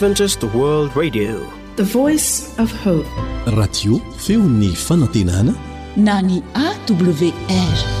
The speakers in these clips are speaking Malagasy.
Adventist World Radio, the voice of hope. Radio feon'ny fanantenana na ny AWR.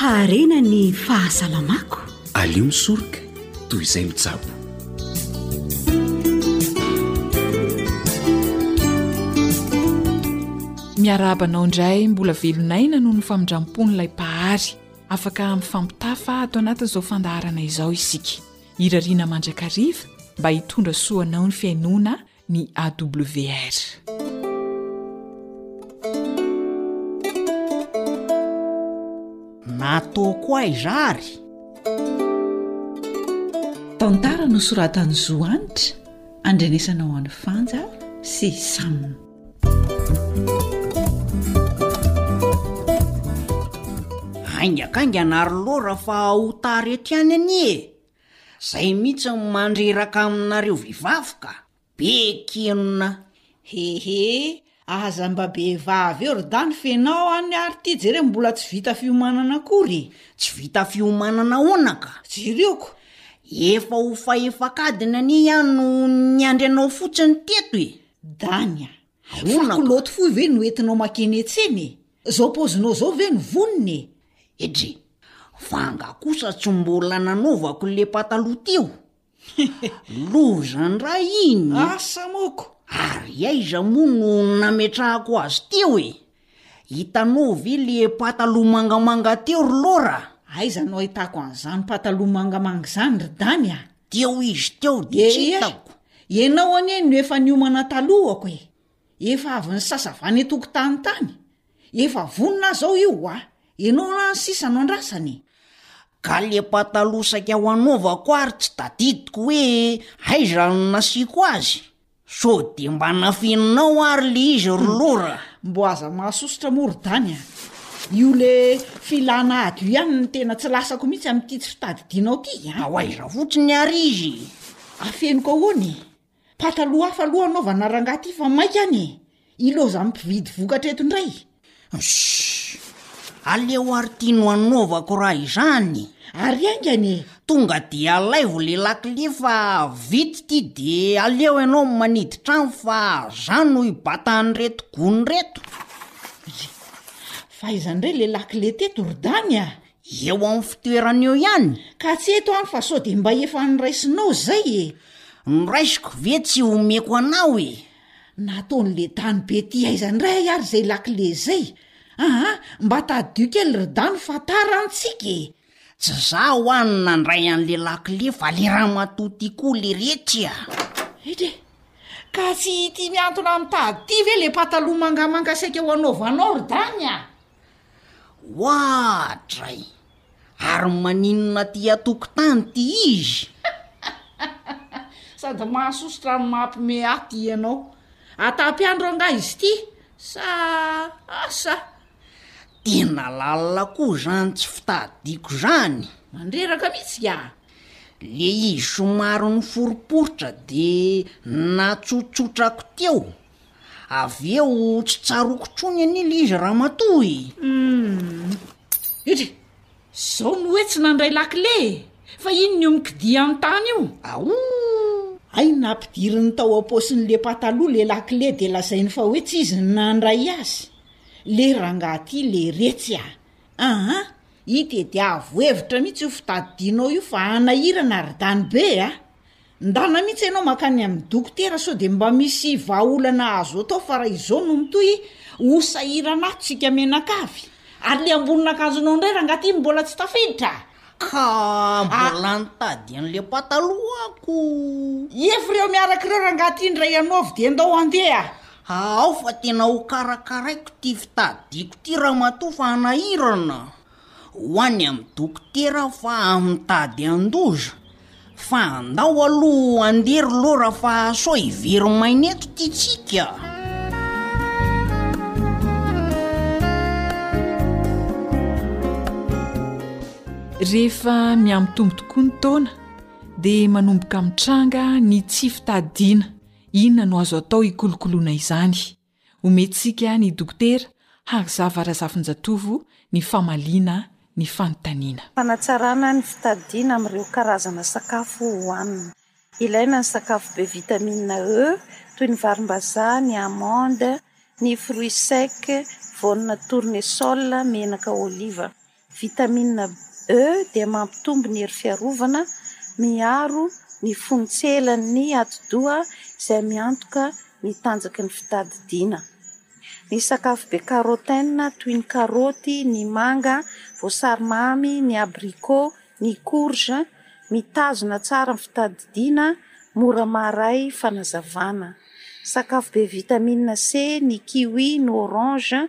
Harena ny fahasalamako. Alio misoroka toy izay mijabo. Miarabanao indray mbola velon'aina noho ny famindram-pon'ilay Mpahary. Afaka mifampitafa ato anatin'izao fandaharana izao isika. Irariana mandrakariva mba hitondra soa anao ny fihainoana ny AWR. nataoko aiza ary tantara nosoratan'i zohanitra andrenesanao an'i fanja sy sam Haingakaingana ry lora fa ho tara eto ihany anie e! Zay mihitsy no mandreraka aminareo vehivavy ka! Be kenona! Hehe, aza mba behivavy eo ry dahy ny fenao any ary ity jereo mbola tsy vita fiomanana akory e! Tsy vita fiomanana ahoana ka? Jereoko! Efa ho fahefak'adiny anie ihany no niandry anao fotsiny teto e! Dania, fa koloty fohy ve no entinao makeny etsena e? Zao paozinao zao ve no vonona e? Edry, fa nga kosa tsy mbola nanaovako le pataloha teo? Loza ndray iny! Asa moko! Ary aiza moa no nametrahako azy teo e? Hitanao ve le pataloha mangamanga teo ry Laura a? Aiza no ahitako an'izany pataloha mangamanga izany ry Dany a? Teo izy teo de tsy hitako. Ianao anie no efa niomana talohako e! Efa avy nisasa avy any an-tokotany tany. Efa vonona aho izao io ho'a! Ianao ihany sisa no andrasana e! Ka le pataloha saika ho anaovako ary tsy tadidiko hoe aiza no nasiako azy? Sao dia mba nafininao ary le izy ry lora. Mbo aza mahasosotra moa ry dany a. Io le filana ado ihany no tena tsy lasako mihitsy amin'ity tsy fitadidianao ity a. Ao aiza fotsiny ary izy e. Afeniko ahoana e. Pataloha hafa aloha anaovana rangahy ity fa maika any e. Ilaozan'ny mpividy vokatra eto indray. Shhh! Aleo ary tia no anaovako raha izany. Ary haingana e! Tonga dia alaivo le lakile fa vita ity de aleo ianao no manidy trano fa za no hibata an'ireto gony reto. Ry! Fa aiza indray le lakile teto ry dany a! Eo amin'ny fitoerany eo ihany. Ka tsy eto an fa sao dia mba efa noraisinao izay e! Noraisiko ve tsy omeko anao e! Nataony le dano be ty aiza ndray ary zay lakile zay aa mba tadidio kely ry dano fa tara antsika e. Tsy za hoa no nandray an'le lakile fa le ramatoa ty koa le retsy a. Edre, ka tsy ity miantona mitady ty ve le pataloha mangamanga saika ho anaovanao ry dany a. Oadray! Ary maninona aty an-tokotany ity izy? Sady mahasosotra no mampime aty ianao. Atam-piandro angaha izy ity sa asa? Tena lalina koa izany tsy fitadidiako izany. Mandreraka mihitsy ka! Le izy somary niforiporitra dia natsotsotrako teo. Avy eo tsy tsaroako tsony anie le izy ramatoa e. Hum. Etre, zao no hoe tsy nandray lakile e. Fa iny ny omikidia an-tany io. Aou! Hay nampidiriny tao am-paosin'le pataloha le lakile dia lazainy fa hoe tsy izy no nandray azy. Le rangahy ty leretsy a! Aa! Ity dia avo hevitra mihitsy io fitadidianao io fa hanahirana ry Danibe a! Ndana mihitsy ianao mankany amin'ny dokotera sao dia mba misy vahaolana azo atao fa raha izao no mitohy ho sahirana ato tsika mianakavy. Ary le ambonin'akanjonao indray rangah ty mbola tsy tafiditra a! Ka mbola nitady an'le patalohako o! Ief ireo miaraka ireo rangah ty ndray anaovy dia ndao handeha a! Ao fa tena ho karakaraiko ty fitadidiako ty ramatoa fa hanahirana a! ho any amin'ny dokotera aho fa aho mitady an-doza fa andao aloha handeha ry Laura fa sao hivery maina eto ity tsiky a. Rehefa mihamitombo tokoa ny taona dia manomboka mitranga ny tsy fitadidiana inona no azo atao hikolokoloana izany. Omentsika ny Dokotera Harizava Razafinjatovo ny famaliana ny fanontaniana. Fanatsarana ny fitadidiana amin'ireo karazana sakafo hohanina. Ilaina ny sakafo be vitamine E toy ny varimbazaha, ny amande, ny fruits secs, voanina tournesol, menaka oliva. Vitamina E dia mampitombo ny hery fiarovana, miaro ny fontselan'ny atidoha izay miantoka ny tanjaky ny fitadidiana. Ny sakafo be carotène toy ny karaoty, ny manga, voasary mamy, ny abricot, ny courge, mitazona tsara ny fitadidiana, mora maharay fanazavana. Sakafo be vitamina C ny kiwi, ny orange,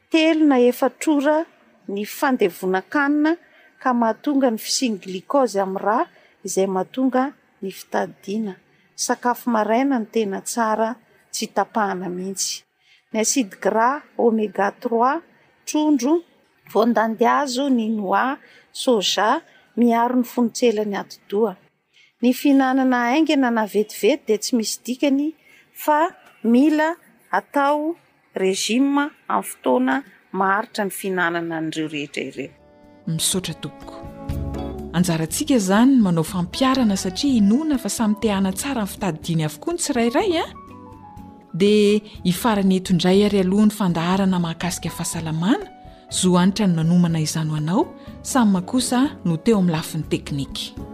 telo na efatr'ora ny fandevonan-kanina ka mahatonga ny fisian'ny glucose amin'ny ra izay mahatonga ny fitadidiana sakafo maraina ny tena tsara tsy tapahana mihitsy. Ny acide gras oméga trois, trondro, voandandy hazo, ny noix, soja, miaro ny fonon-tselan'ny atidoha. Ny fihinanana haingana na vetivety dia tsy misy dikany fa mila atao régime amin'ny fotoana maharitra ny fihinanana an'ireo rehetra ireo. Misaotra tompoko. Anjarantsika izany ny manao fampiharana satria inoana fa samy te hanatsara ny fitadidiany avokoa ny tsirairay an! Dia hifarana eto indray ary aloha ny fandaharana mahakasika fahasalamana Zo Hanitra no nanomana izany ho anao, Sam kosa no teo amin'ny lafiny teknika.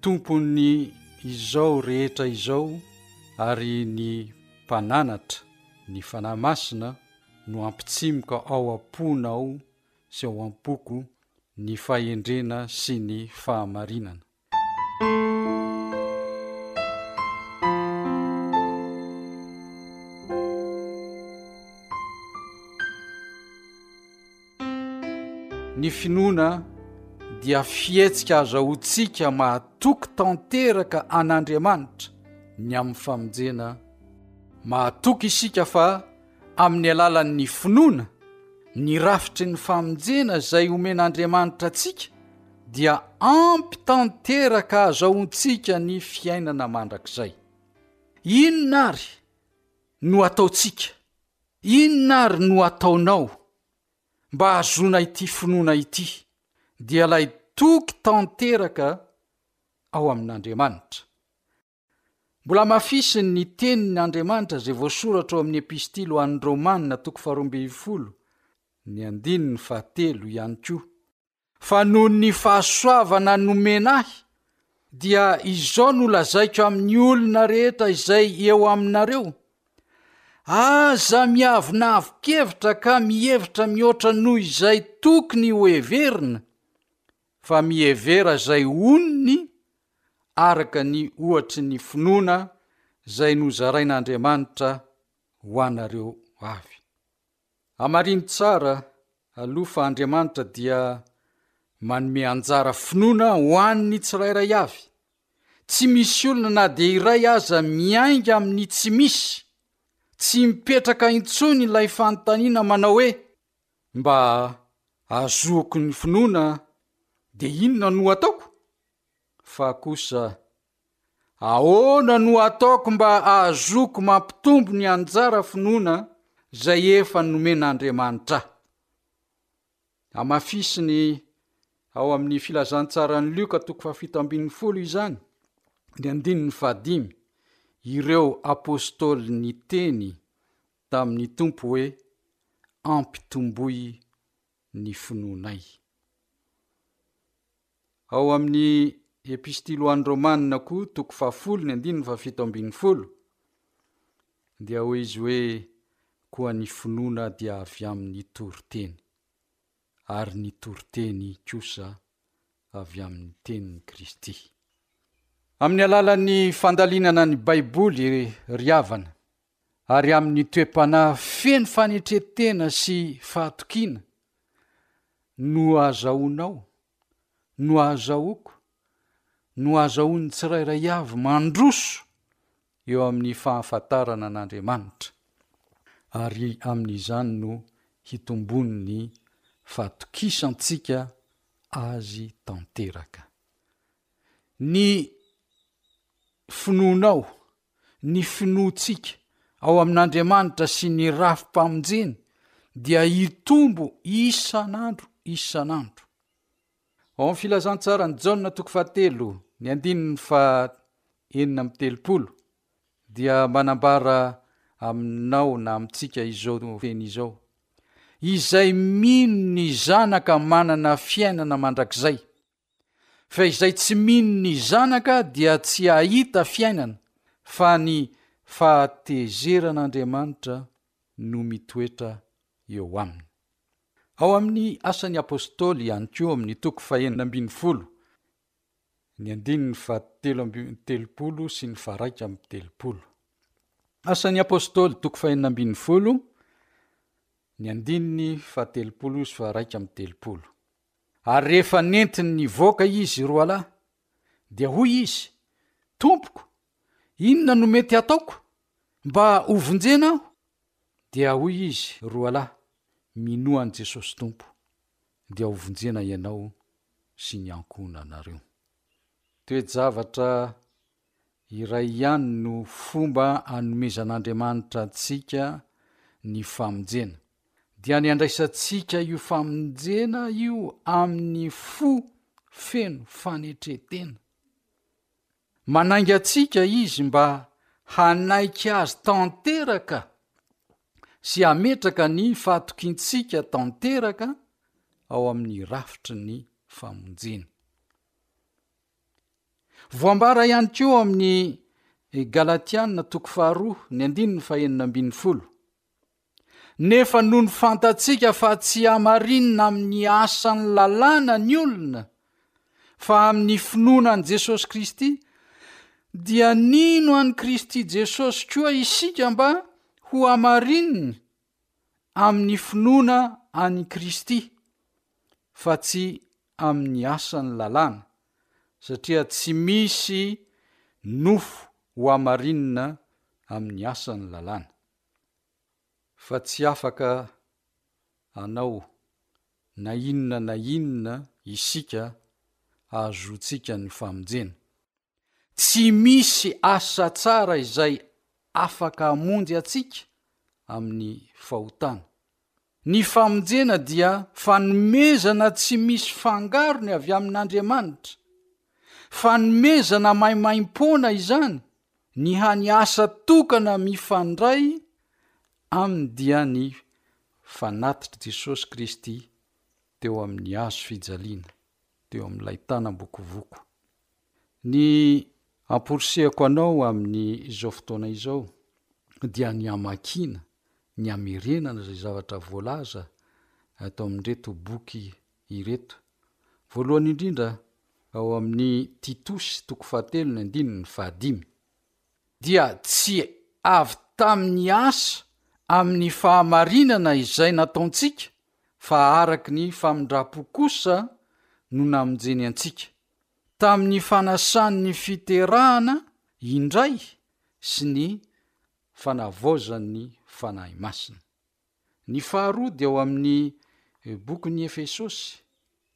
Tompon'ny izao rehetra izao ary ny Mpananatra, ny Fanahy Masina no hampitsimoka ao am-ponao sy ao am-poko ny fahendrena sy ny fahamarinana. Ny finoana dia fihetsika azahoantsika mahatoky tanteraka an'Andriamanitra ny amin'ny famonjena. Mahatoky isika fa amin'ny alalan'ny finoana, ny rafitry ny famonjena izay omen'Andriamanitra antsika dia ampy tanteraka azahoantsika ny fiainana mandrakizay. Inona àry no ataontsika? Inona ary no ataonao mba hahazoana ity finoana ity? Dia ilay toky tanteraka ao amin'Andriamanitra. Mbola hamafisin'ny ny tenin' Andriamanitra izay voasoratra ao amin'ny Epistily ho an'ny Romana toko faharoa ambin'ny folo, ny andininy fahatelo, ihany koa. fa noho ny fahasoavana nomena ahy, dia izao no lazaiko amin'ny olona rehetra izay eo aminareo, aza miavonavon-kevitra ka mihevitra mihoatra noho izay tokony hoheverina, fa mihevera izay onony araka ny ohatry ny finoana izay nozarain'Andriamanitra ho anareo avy. Hamarino tsara aloha fa Andriamanitra dia manome anjara finoana ho an'ny tsirairay avy. Tsy misy olona na dia iray aza miainga amin'ny tsy misy. Tsy mipetraka intsony ilay fanontaniana manao hoe, Mba azoako ny finoana dia inona no ataoko? fa kosa Ahoana no ataoko mba ahazoako mampitombo ny anjara finoana izay efa nomen'Andriamanitra ahy? Hamafisiny ao amin'ny filazantsaran'i Lioka toko fahafito ambin'ny folo izany, ny andininy fahadimy, ireo apostoly niteny tamin'ny Tompo hoe ampitomboy ny finoanay. Ao amin'ny Epistily ho an'ny Romanina koa, toko fahafolo, ny andininy fahafito ambin'ny folo, dia hoy izy hoe, Koa ny finoana dia avy amin'ny toriteny, ary ny toriteny kosa avy amin'ny tenin'i Kristy. Amin'ny alalan'ny fandalinana ny Baiboly ry havana, ary amin'ny toe-panahy feno fanetren-tena sy fahatokiana no ahazahoanao, no ahazahoako, no ahazahoan'ny tsirairay avy mandroso eo amin'ny fahafantarana an'Andriamanitra, ary amin'izany no hitombon'ny fahatokisantsika Azy tanteraka. Ny finoanao ny finoantsika ao amin'Andriamanitra sy ny rafi-pamonjeny dia hitombo isan'andro isan'andro. Ao amin'ny Filazantsaran'i Jaona toko fahatelo, ny andininy fahenina amby telopolo dia manambara aminao na amintsika izao teny izao, Izay mino ny Zanaka manana fiainana mandrakizay. Fa izay tsy mino ny Zanaka dia tsy hahita fiainana, fa ny fahatezeran'Andriamanitra no mitoetra eo aminy. Ao amin'ny Asan'ny Apostoly ihany koa, amin'ny toko fahenina ambin'ny folo, ny andininy fahatelo amby telopolo sy ny faharaika amby telopolo. Asan'ny Apostoly, toko fahenina ambin'ny folo, ny andininy fahatelopolo sy faharaika amby telopolo. Ary rehefa nentiny nivoaka izy roalahy, dia hoy izy, Tompoko, inona no mety hataoko, mba hovonjena aho? Dia hoy izy roalahy, Minoa an'i Jesosy Tompo, dia hovonjena ianao sy ny ankohonanareo. Toe-javatra Iray ihany no fomba anomezan'Andriamanitra antsika ny famonjena. Dia ny handraisantsika io famonjena io amin'ny fo feno fanetren-tena. Manainga antsika Izy mba hanaiky Azy tanteraka sy hametraka ny fahatokiantsika tanteraka ao amin'ny rafitry ny famonjena. Voambara ihany koa ao amin'ny Galatiana toko faharoa ny andininy fahenina ambin'ny folo. Nefa nony fantatsika fa tsy hamarinina amin'ny asan'ny lalàna ny olona, fa amin'ny finoana an'i Jesosy Kristy, dia nino an'i Kristy Jesosy koa isika mba ho hamarinina amin'ny finoana an'i Kristy, fa tsy amin'ny asan'ny lalàna satria tsy misy nofo hohamarinina amin'ny asan'ny lalàna fa tsy afaka anao na inona na inona isika hahazoantsika ny famonjena. Tsy misy asa tsara izay afaka hamonjy antsika amin'ny fahotana. Ny famonjena dia fanomezana tsy misy fangarony avy amin'Andriamanitra. Fanomezana maimaimpoana izany, ny hany asa tokana mifandray aminy dia ny fanatitr'i Jesosy Kristy teo amin'ny hazo fijaliana, teo amin'ilay tanam-bokovoko. Ny amporisihako anao amin' izao fotoana izao dia ny hamakiana, ny hamerenana izay zavatra voalaza ato amin' ireto boky ireto. Voalohany indrindra, ao amin' ny Titosy toko fahatelo ny andininy fahadimy, dia tsy avy tamin' ny asa amin' ny fahamarinana izay nataontsika fa araka ny famindram-po kosa no namonjeny antsika. tamin'ny fanasan'ny fiterahana indray sy ny fanavaozan'ny Fanahy Masina. Ny faharoa dia ao amin'ny bokin'i Efesosy,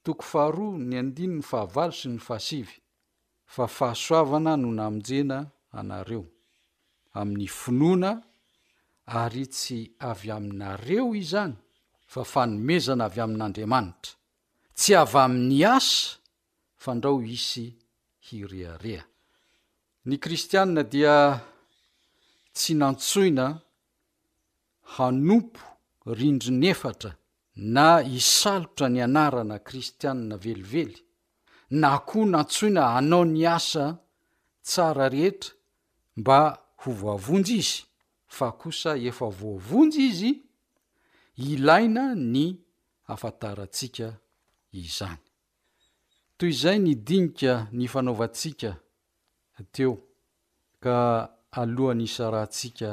toko faharoa, ny andininy fahavalo sy ny fahasivy, Fa fahasoavana no namonjena anareo, amin'ny finoana, ary tsy avy aminareo izany, fa fanomezana avy amin'Andriamanitra. Tsy avy amin'ny asa, fandrao hisy hirehareha. Ny kristiana dia tsy nantsoina hanompo rindrin'efatra na hisalotra ny anarana kristiana velively, na koa nantsoina hanao ny asa tsara rehetra mba ho voavonjy izy, fa kosa efa voavonjy izy, ilaina ny hahafantarantsika izany. Toy izay ny dinika nifanaovantsika teo ka alohan'ny hisarahantsika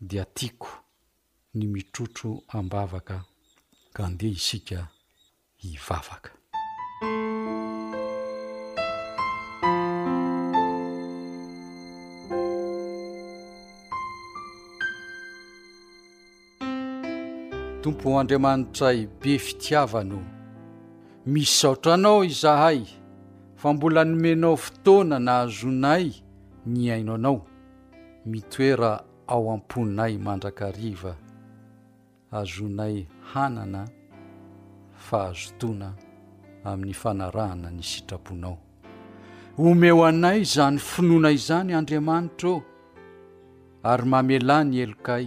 dia tiako ny mitrotro am-bavaka ka andeha isika hivavaka. Tompo Andriamanitray be fitiavana o! Misaotra Anao izahay fa mbola nomenao fotoana nahazoanay nihaino Anao. Mitoera ao am-ponay mandrakariva. Azonay hanana fahazotoana amin'ny fanarahana ny sitraponao. Omeo anay izany finoana izany Andriamanitra ô! Ary mamelà ny helokay.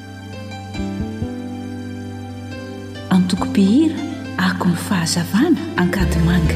Antoko mpihira Akon'ny Fahazavana Ankadimanga.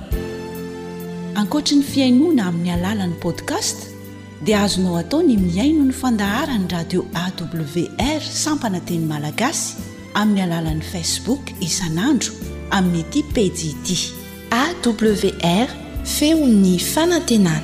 Ankoatry ny fihainoana amin'ny alalan'ny podcast dia azonao atao ny mihaino ny fandaharan'ny radio awr sampana teny malagasy amin'ny alalan'ny facebook isan'andro amin'ity pejy ity. AWR, feon'ny fanantenana.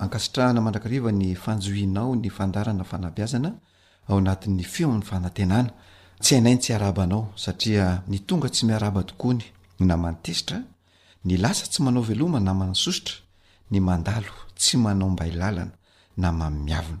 Ankasitrahana mandrakariva ny fanjohianao ny fandaharana fanabeazana ao anatin'ny feon'ny fanantenana. Tsy hainay ny tsy hiarahaba anao satria ny tonga tsy miarahaba tokoa ny ny naman'ny tezitra, ny lasa tsy manao veloma naman'ny sosotra, ny mandalo tsy manao mbay lalana naman'ny miavona.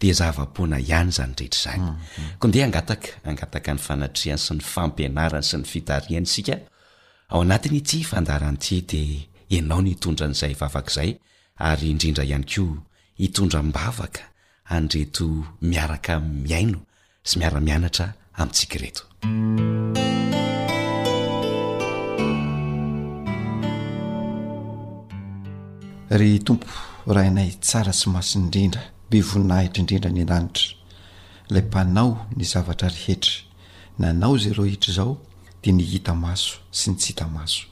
Dia zava-poana ihany izany rehetra izany. Koa ndeha hangataka, hangataka ny fanatrehany sy ny fampianarany sy ny fitarihany isika, ao anatin'ity fandaharana ity dia ianao no hitondra an'izay vavaka izay ary indrindra ihany koa hitondra am-bavaka an'ireto miaraka mihaino sy miara-mianatra amintsika ireto. Ry Tompo, Rainay tsara sy masina indrindra, be voninahitra indrindra any an-danitra, ilay mpanao ny zavatra rehetra, nanao izay rohitra izao dia ny hita maso sy ny tsy hita maso,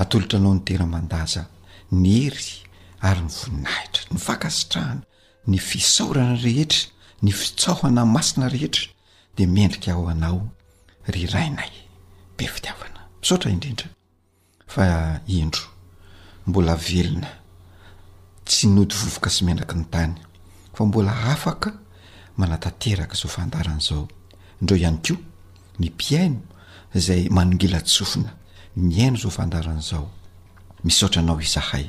atolotra anao ny tena mandaza, ny hery ary ny voninahitra, ny fankasitrahana, ny fisaorana rehetra, ny fitsaohana masina rehetra dia mendrika ho anao ry Rainay be fitiavana. Misaotra indrindra fa indro mbola velona, tsy nody vovoka sy menaky ny tany fa mbola afaka manatanteraka izao fandaharana izao. Indreo ihany koa ny mpihaino izay manongilan-tsofina mihaino izao fandaharana izao. Misaotra anao izahay.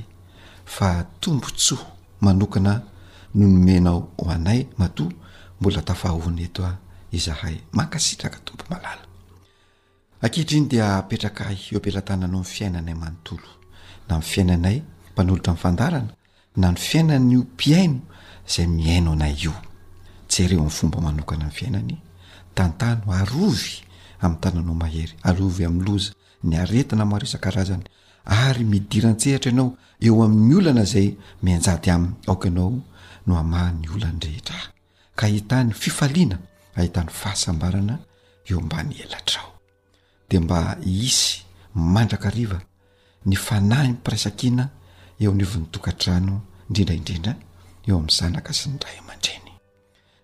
fa tombotsoa manokana no nomenao ho anay matoa mbola tafahaona eto izahay. Mankasitraka Tompo malala. Ankehitriny dia apetraka ahy eo am-pelatananao ny fiainanay manontolo, na ny fiainanay mpanolotra ny fandaharana na ny fiainan'io mpihaino izay mihaino anay io. Jereo amin'ny fomba manokana ny fiainany, tantano, arovy amin'ny tananao mahery, arovy amin'ny loza, ny aretina maro isan-karazany ary midira an-tsehatra ianao eo amin'ny olana izay mianjady aminy, aoka ianao no hamaha ny olany rehetra, ka ahitany fifaliana, ahitany fahasambarana eo ambany elatrao. Dia mba hisy mandrakariva ny fanahim-piraisan-kina eo anivon'ny tokantrano, indrindra indrindra eo amin'ny zanaka sy ny ray aman-dreny.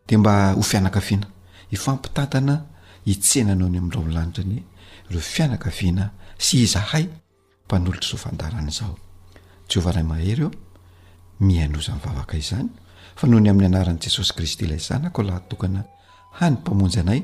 Dia mba ho fianakaviana, hifampitantana hitsena anao any amin'ny raolanitra anie ireo fianakaviana sy izahay mpanolotr'izao fandaharana izao. Jehovah Ray mahery ô, mihainoa izany vavaka izany, fa noho ny amin'ny anaran'i Jesosy Kristy Ilay Zanako lahatokana hany Mpamonjy anay,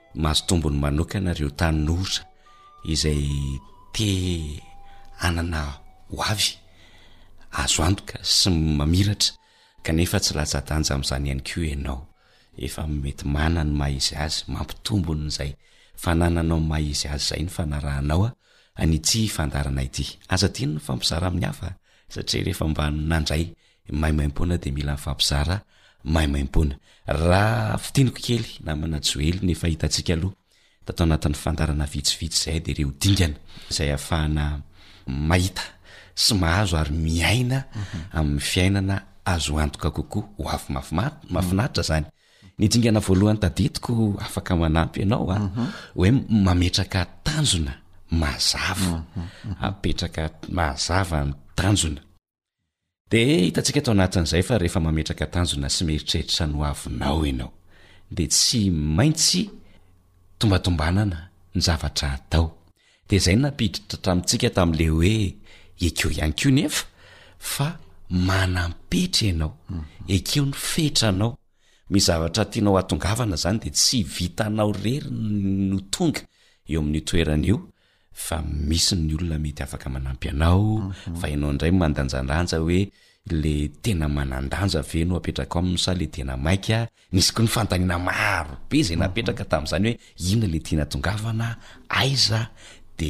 Mahazo tombony manokana ireo tanora izay te hanana ho avy azo antoka sy mamiratra kanefa tsy latsa-danja amin'izany ihany koa ianao. Efa mety manana ny maha izy azy, mampitombo an'izay fanananao maha izy azy izay ny fanarahanao an'ity fandaharana ity. Aza adino ny mifampizara amin'ny hafa satria rehefa mba nandray Maimaimpoana dia mila mifampizara maimaimpoana. Raha fintiniko kely namana Joely ny efa hitantsika aloha tato anatin'ny fandaharana vitsivitsy izay dia ireo dingana izay ahafahana mahita sy mahazo ary miaina amin'ny fiainana azo antoka kokoa ho avy mafimafy, mafinaritra izany. Ny dingana voalohany tadidiko afaka manampy ianao a, hoe mametraka tanjona mazava, apetraka mazava ny tanjona. Dia hitantsika ato anatin'izay fa rehefa mametraka tanjona sy mieritreritra ny hoavinao ianao dia tsy maintsy tombatombanana ny zavatra atao. Dia izay no nampiditra hatramintsika tamin'ilay hoe ekeo ihany koa nefa fa manam-petra ianao, ekeo ny fetranao. Misy zavatra tianao hahatongavana izany dia tsy vitanao irery no tonga eo amin'io toerana io fa misy ny olona mety afaka manampy anao fa ianao indray mandanjandanja hoe le tena manandanja ve no apetrakao aminy sa le tena maika, nisy koa ny fanontaniana maro be zay napetraka tamin'izany hoe inona le tiana atongavana, aiza, de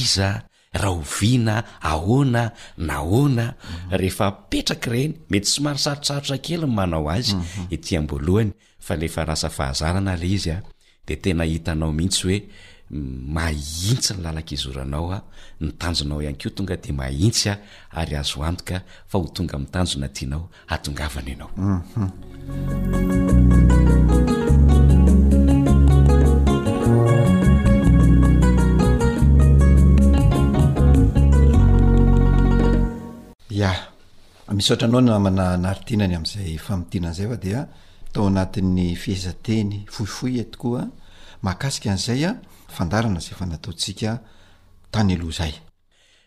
iza, rahoviana, ahoana, nahoana, rehefa apetraka ireny mety somary sarotsarotra kely ny manao azy ety amboalohany Fa lefa rasa fahazarana le izy a de tena hitanao mihitsy hoe mahintsy ny lalan-kizoranao a, ny tanjonao ihany koa tonga de mahintsy a ary azo antoka fa ho tonga amin'ny tanjona tianao hatongavana ianao. Ya. Misaotra anao namana Naritina ny amin'izay famintinana izay fa dia tao anatin'ny fehezanteny fohifohy eto koa mahakasika an'izay fandaharana izay efa nataontsika tany aloha izay.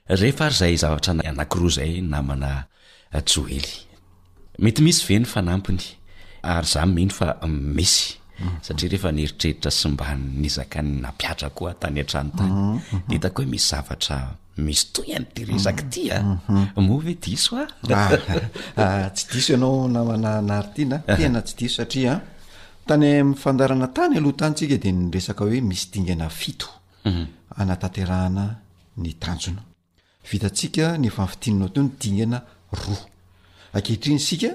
Rehefa ary izay zavatra anankiroa izay namana Joely, mety misy ve ny fanampiny? Ary izaho mino fa misy satria rehefa nieritreritra sy mba nizaka ny nampiatra koa tany an-trano tany dia hitako hoe misy zavatra misy toy any ty resak ty a moa ve diso a ah, ah, tsy diso ianao namana naritina tena tsy diso satria tany amin'ny fandarana tany aloha tanytsika dia nyresaka hoe misy dingana fito mhm. anatanterahana ny tanjona vitatsika ny efa nfitinanao teo ny dingana roa akehitriny isika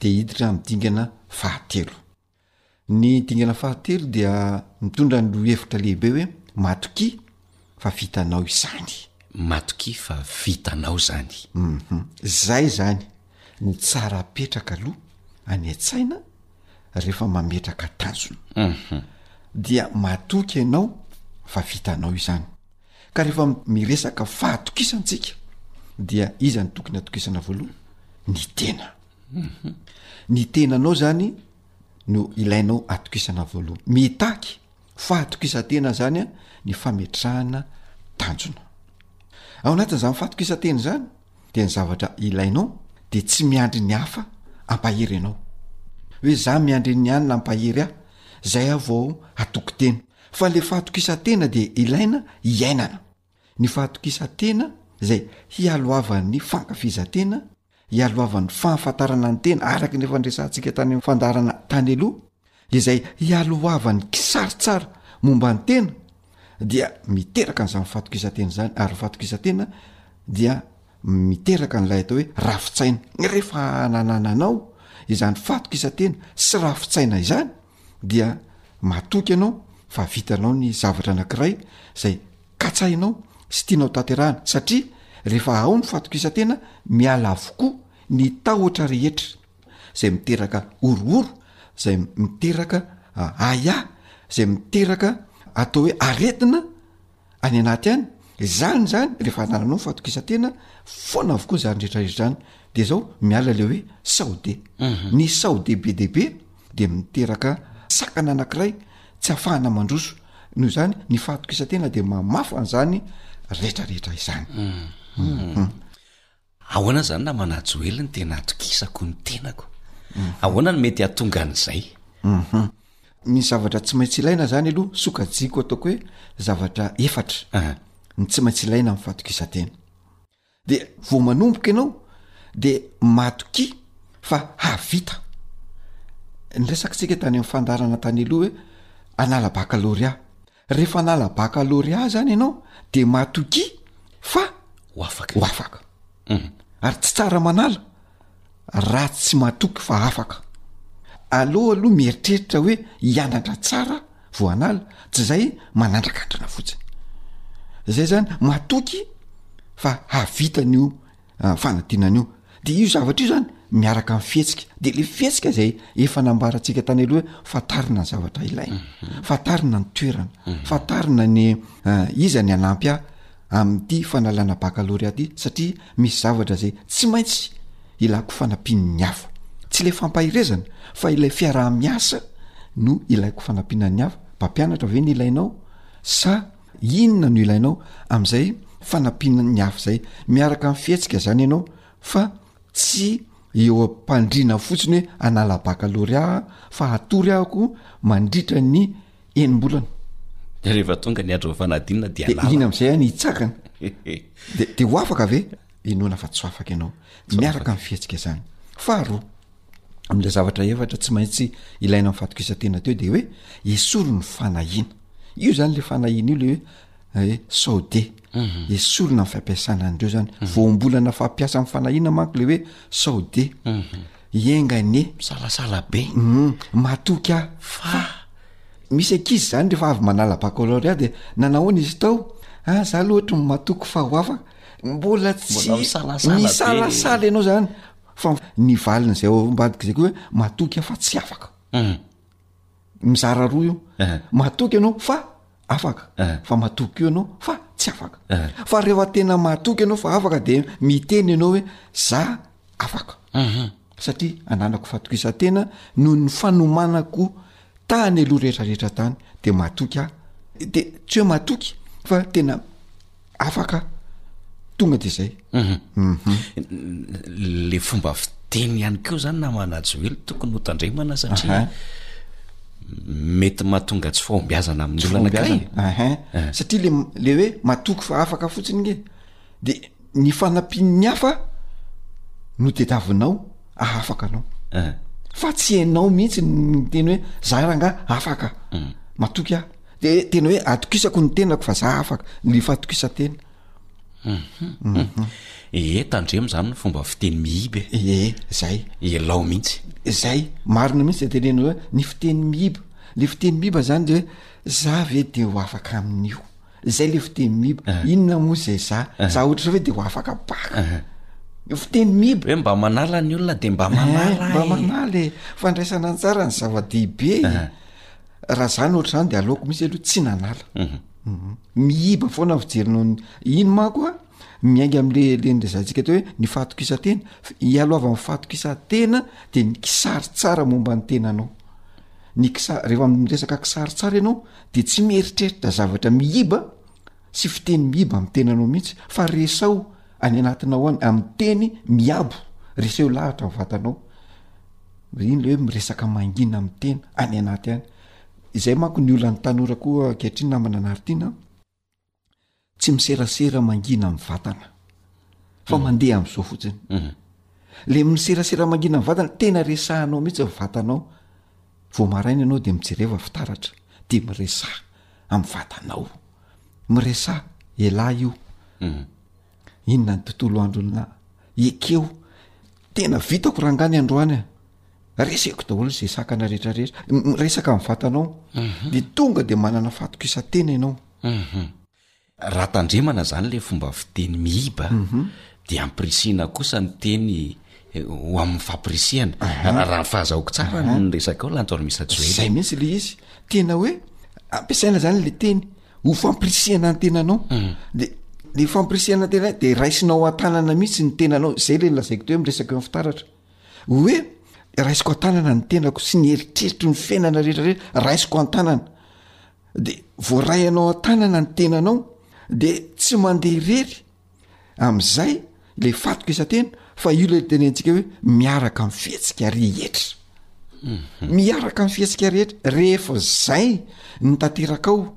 dia hiditra amin'ny dingana fahatelo Ny dingana fahatelo dia mitondra ny lohihevitra lehibe hoe matokia fa vitanao izany. Matokia fa vitanao izany. Umhum. Izay izany no tsara apetraka aloha any an-tsaina rehefa mametraka tanjona. Umhum. Dia matoky ianao fa vitanao izany. Ka rehefa miresaka fahatokisan-tsika dia iza no tokony atokisana voalohany? Ny tena. Ny tenanao zany no ilainao atokisana voalohany. Mitaky fahatokisan-tena zany a ny fametrahana tanjona. Ao anatin'izany fahatokisan-tena zany de ny zavatra ilainao de tsy miandry ny hafa hampahery anao. Hoe za miandry an'ny anina hampahery ahy zay aho vao hatoky tena. Fa le fahatokisan-tena de ilaina iainana. Ny fahatokisan-tena izay hialohavan'ny fankafizan-tena, hialohavan'ny fahafantarana ny tena araka ny efa niresahantsika tany amin'ny fandaharana tany aloha, izay hialohavan'ny kisary tsara momba ny tena dia miteraka an'izany fahatokisan-tena izany ary ny fahatokisan-tena dia miteraka an'ilay atao hoe rafin-tsaina. Rehefa anananao izany fahatokisan-tena sy rafin-tsaina izany dia matoky ianao fa vitanao ny zavatra anankiray zay katsahinao sy tianao tanterahana satria rehefa ao ny fatokisantena miala avokoa ny tahotra rehetra zay miteraka orohoro zay miteraka ahiahy zay miteraka atao hoe aretina any anaty any zany zany rehefa anananao fatokisantena foana avokoa zany rehetrarehetra zany de zao miala le hoe saode mhm. ny saode be de be de miteraka sakana anakiray tsy afahana mandroso no zany ny fahatokisantena de mamafy an'zany rehetrarehetra izany mhm. Mhm. Ahoana izany namanà Joely no tena atokisako ny tenako? Ahoana no mety hahatonga an'izay? Umhum. Ny zavatra tsy maintsy ilaina izany aloha sokajiako ataoko hoe zavatra efatra Ah. ny tsy maintsy ilaina amin'ny fahatokisan-tena. Dia vao manomboka ianao dia matokia fa hahavita. Niresakantsika tany amin'ny fandaharana tany aloha hoe hanala baccalauréat. Rehefa nala baccalauréat izany ianao dia matokia fa ho afaka, ho afaka. Ary tsy tsara manala raha tsy matoky fa afaka. Aleo aloha mieritreritra hoe hianatra tsara vao hanala, tsy izay manandrakandrana fotsiny. Izay izany matoky fa havitan'io a fanadinana io de io zavatra io zany miaraka am fihetsika de le fihetsika zay efa nambarantsika tany aloha hoe fantarina ny zavatra ilaina mhm. fantarina ny toerana mhm. fantarina ny eh, iza ny anampy ah am'ity fanalana bakaloria ty satria misy zavatra zay tsy maintsy ilako fanampian'ny hafa tsy le fampahirezana fa ilay fiaraha-miasa no ilaiko fanampianan'ny hafa mpampianatra ve ny ilainao sa Inona no ilainao amin'izay fanampiana ny hafa izay? Miaraka amin'ny fihetsika izany ianao fa tsy eo am-pandriana fotsiny hoe hanala bakalorea aho fa hatory aho koa mandritra ny enim-bolana. Dia rehefa tonga ny andron'ny fanadinana dia hanala. Dia iny amin'izay ihany hitsakana. Dia dia ho afaka ve? Inoana fa tsy ho afaka ianao. Miaraka amin'ny fihetsika izany. Faharoa. am'la zavatra efatra tsy maintsy ilaina am' fatokisantena teo de hoe esory ny fanahiana io zany le fanahiana io le hoe eh, sao de mhm. esorina ny fampiasana an'ireo zany mhm. voambolana fampiasa am' fanahiana manko le hoe sao de mhm. iengane salasala be matoky ah fa misy ankizy zany rehefa avy manala bakalorea de nanahoana izy tao a ah, za lohatry ny matoky fa ho afa mbola tsy misalasala ianao zany fa ny valiny izay ao ambadika izay koa hoe matoky aho fa tsy afaka mizara roa io matoky ianao fa afaka fa matoky io ianao fa tsy afaka fa rehefa tena matoky ianao fa afaka de miteny ianao hoe za afaka satria ananako fatokisan-tena noho ny fanomanako Tany aloha rehetra rehetra tany de matoky aho de tsy hoe matoky fa tena afaka tonga de zay le fomba fiteny ihany keo zany na manajoely tokony ho tandremana satria mety mahatonga tsy fahombiazana amin'ny olona anankiray satria le le hoe matoky fa afaka fotsiny nge De ny fanampian'ny hafa no tediavinao ahafaka anao eh. fa tsy ianao mihitsy ny teny hoe za rangah afaka mm. matoky aho de tena hoe atokisako ny tenako fa za afaka le fahatokisantena mhm. mhm. ee tandremo zany ny fomba fiteny mihiby e. ee zay elao mihitsy zay marina mihitsy de tenena hoe ny fiteny mihiba le fiteny mihiba zany de hoe za ve de ho afaka amin'io Zay le fiteny miba, inona moa zay za, za ohatry zao ve de ho afaka baka, fiteny miba. Hoe mba manala ny olona de mba manala e. Mba manala e, fandraisana anjara ny zava-dehibe e. Raha za no ohatr'zany de aleoko mihitsy aloha tsy nanala. Miiba foana ny fijerinao ny, iny manko a miainga am'le le nirezantsika teo hoe ny fahatokisan-tena, f- ialohavan'ny fahatokisan-tena de ny kisary tsara momba ny tenanao, ny kisa- rehefa miresaka kisary tsara ianao de tsy mieritreritra zavatra mihiba sy fiteny mihiba amin'ny tenanao mihitsy fa resao any anatinao any amin'ny teny miabo reseo lahatra ny vatanao iny le hoe miresaka mangina amin'ny tena any anaty any izay manko ny olan'ny tanora koa ankehitriny namana anaritiana tsy miserasera mangina am vatana fa mandeha am'zao fotsiny mhm. le miserasera mangina am vatana tena resahanao mihitsy ny vatanao vao maraina ianao de mijereva fitaratra de miresaha am vatanao miresaha elah io mhm. inona ny tontolo andro olona ekeo tena vitako rangah ny androany a Reseko daholo izay sakana rehetra rehetra. Miresaka amin'ny vatanao. Mhm. Dia tonga dia manana fatokisantena ianao. Mhm. Raha tandremana izany ilay fomba fiteny mihiba mhm. dia ampirisihina kosa ny teny eh, ho amin'ny fampirisihana. Raha fahazahoako tsara ny resakao lantor misa joely. Izay mihitsy ilay izy. Tena hoe ampiasaina izany ilay teny ho fampirisihana ny tenanao. Mm. Dia le fampirisihana tena de raisinao an-tanana mihitsy ny tenanao zay le lazaiko to hoe miresaka eo amin'ny fitaratra Hoe raisiko an-tanana ny tenako sy ny eritreritro ny fiainana rehetrarehetra raisiko an-tanana de voaray anao an-tanana ny tenanao de tsy mandeha irery am'izay le fatiko isan-tena fa io le tenentsika hoe miaraka amin'ny fihetsika rehetra mhm. miaraka amin'ny fihetsika rehetra rehefa zay ny tanteraka ao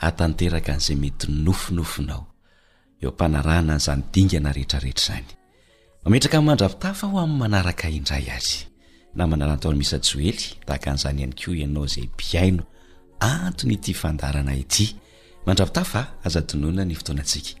hahatanteraka an'izay mety nofinofinao eo am-panarahana an'izany dingana rehetrarehetra izany. Mametraka ny mandravitafa ho amin'ny manaraka indray ary namana nataon'i Misa Joely, tahaka an'izany ihany koa ianao izay mpihaino anton'ity fandaharana ity. Mandravitafa, aza adinoina ny fotoanantsika.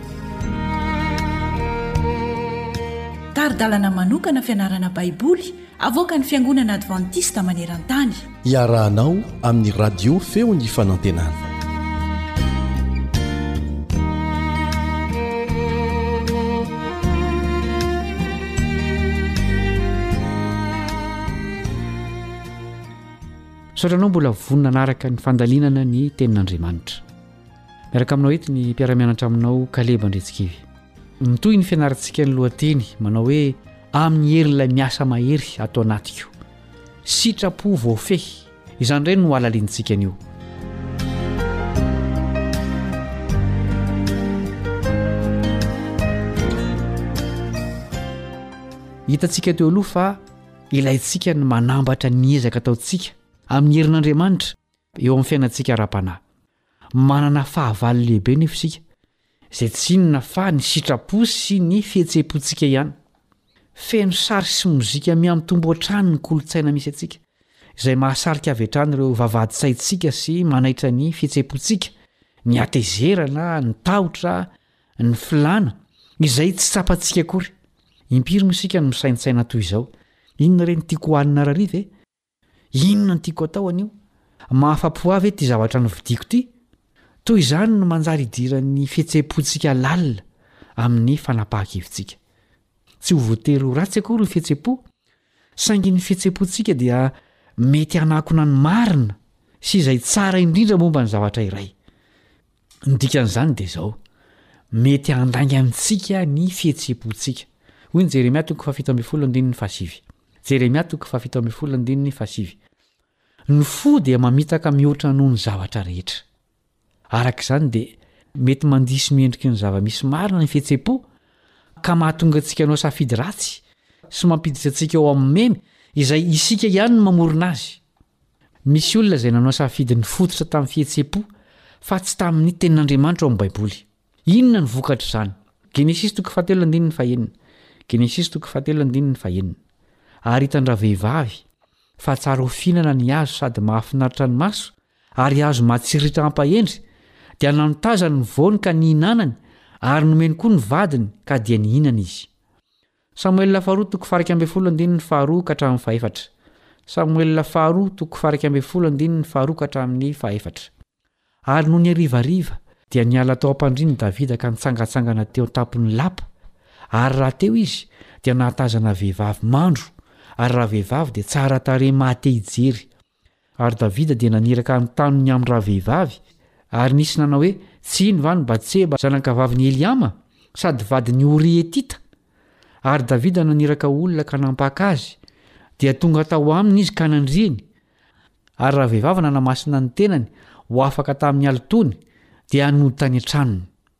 Tari-dalana manokana fianarana Baiboly avoakan'ny Fiangonana Advantista maneran-tany. Iarahanao amin'ny Radio Feon'ny Fanantenana. Misaotra anao mbola vonona hanaraka ny fandalinana ny tenin'Andriamanitra. Miaraka aminao eto ny mpiara-mianatra aminao Kaleba Andretsikivy. Mitohy ny fianarantsika ny lohateny manao hoe amin'ny herin'ilay miasa mahery ato anatiko. Sitrapo voafehy. Izany indray no halalinintsika anio. Hitantsika teo aloha fa ilaintsika ny manambatra ny ezaka ataontsika amin'ny herin'Andriamanitra eo amin'ny fiainantsika ara-panahy. Manana fahavalo lehibe anefa isika, izay tsy inona fa ny sitrapo sy ny fihetseham-pontsika ihany. Feno sary sy mozika mihamitombo hatrany ny kolontsaina misy antsika, izay mahasarika avy hatrany ireo vavahadin-tsaintsika sy manaitra ny fihetseham-pontsika, ny hatezerana, ny tahotra, ny filàna, izay tsy tsapantsika akory. Impiry moa isika no misaintsaina toy izao, 'Inona re ny tiako hohanina hariva e? Inona no tiako atao anio? Mahafapo ahy ve ity zavatra novidiako ity? Toy izany no manjary idiran'ny fihetseham-pontsika lalina amin'ny fanapahan-kevitsika. Tsy ho voatery ho ratsy akory ny fihetseham-po, saingy ny fihetseham-pontsika dia mety hanakona ny marina sy izay tsara indrindra momba ny zavatra iray. Ny dikan'izany dia izao, mety handainga amintsika ny fihetseham-pontsika. Hoy ny Jeremia toko fahafito ambin'ny folo andininy fahasivy. Jeremia toko fahafito ambin'ny folo andininy fahasivy. Ny fo dia mamitaka mihoatra noho ny zavatra rehetra. Araka izany dia mety mandiso ny endriky ny zava-misy marina ny fihetseham-po ka mahatonga antsika hanao safidy ratsy sy mampiditra antsika ao amin'ny memy izay isika ihany no mamorona azy. Misy olona izay nanao safidy nifototra tamin'ny fihetseham-po fa tsy tamin'ny Tenin'Andriamanitra ao amin'ny Baiboly. Inona no vokatr'izany? Genesisy toko fahatelo andininy fahenina Genesisy toko fahatelo andininy fahenina Ary hitan-dravehivavy fa tsara ho fihinana ny hazo sady mahafinaritra ny maso ary hazo mahatsiriritra hampahendry, dia nanotazany ny voany ka nihinanany, ary nomeny koa ny vadiny, ka dia nihinana izy. Samoela faharoa toko faha iraika ambin'ny folo andininy faharoa ka hatramin'ny fahefatra Samoela faharoa toko faha iraika ambin'ny folo andininy faharoa ka hatramin'ny fahefatra Ary nony harivariva, dia niala tao am-pandrian'i Davida ka nitsangantsangana teo an-tampon'ny lapa, ary raha teo izy, dia nahatazana vehivavy mandro, ary raha vehivavy dia tsara tarehy mahate-hijery, Ary Davida dia naniraka ny taniny amin'ny ravehivavy, ary nisy nanao hoe, Tsy iny va no Batseba zanakavavin'i Eliama, sady vadin'i Oria Hetita? Ary Davida naniraka olona ka nampaka azy, dia tonga tao aminy izy ka nandriany, ary ravehivavy nanamasina ny tenany ho afaka tamin'ny halitony, dia nody tany an-tranony.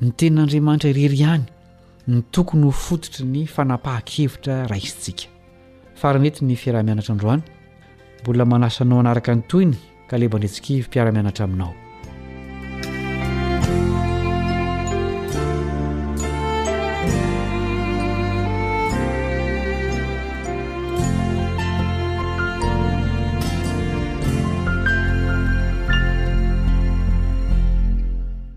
Ny tenin'Andriamanitra irery ihany no tokony ho fototry ny fanapahan-kevitra raisintsika. Farany eto ny fiaraha-mianatra androany. Mbola manasa anao hanaraka ny tohiny Kalebo Andriantsikivy mpiara-mianatra aminao.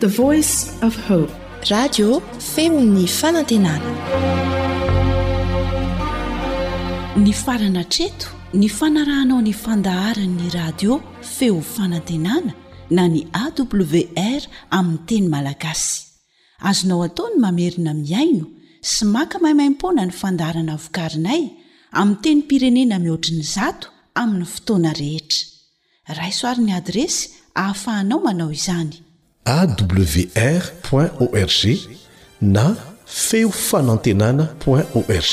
The Voice of Hope. Radio feon'ny fanantenana. Nifarana hatreto ny fanarahanao ny fandaharan'ny radio feo fanantenana na ny AWR amin'ny teny malagasy. Azonao atao ny mamerina mihaino sy maka maimaimpoana ny fandaharana vokarinay amin'ny tenim-pirenena mihoatry ny zato amin'ny fotoana rehetra. Raiso ary ny adiresy ahafahanao manao izany. awr point org na feo fanantenana point org.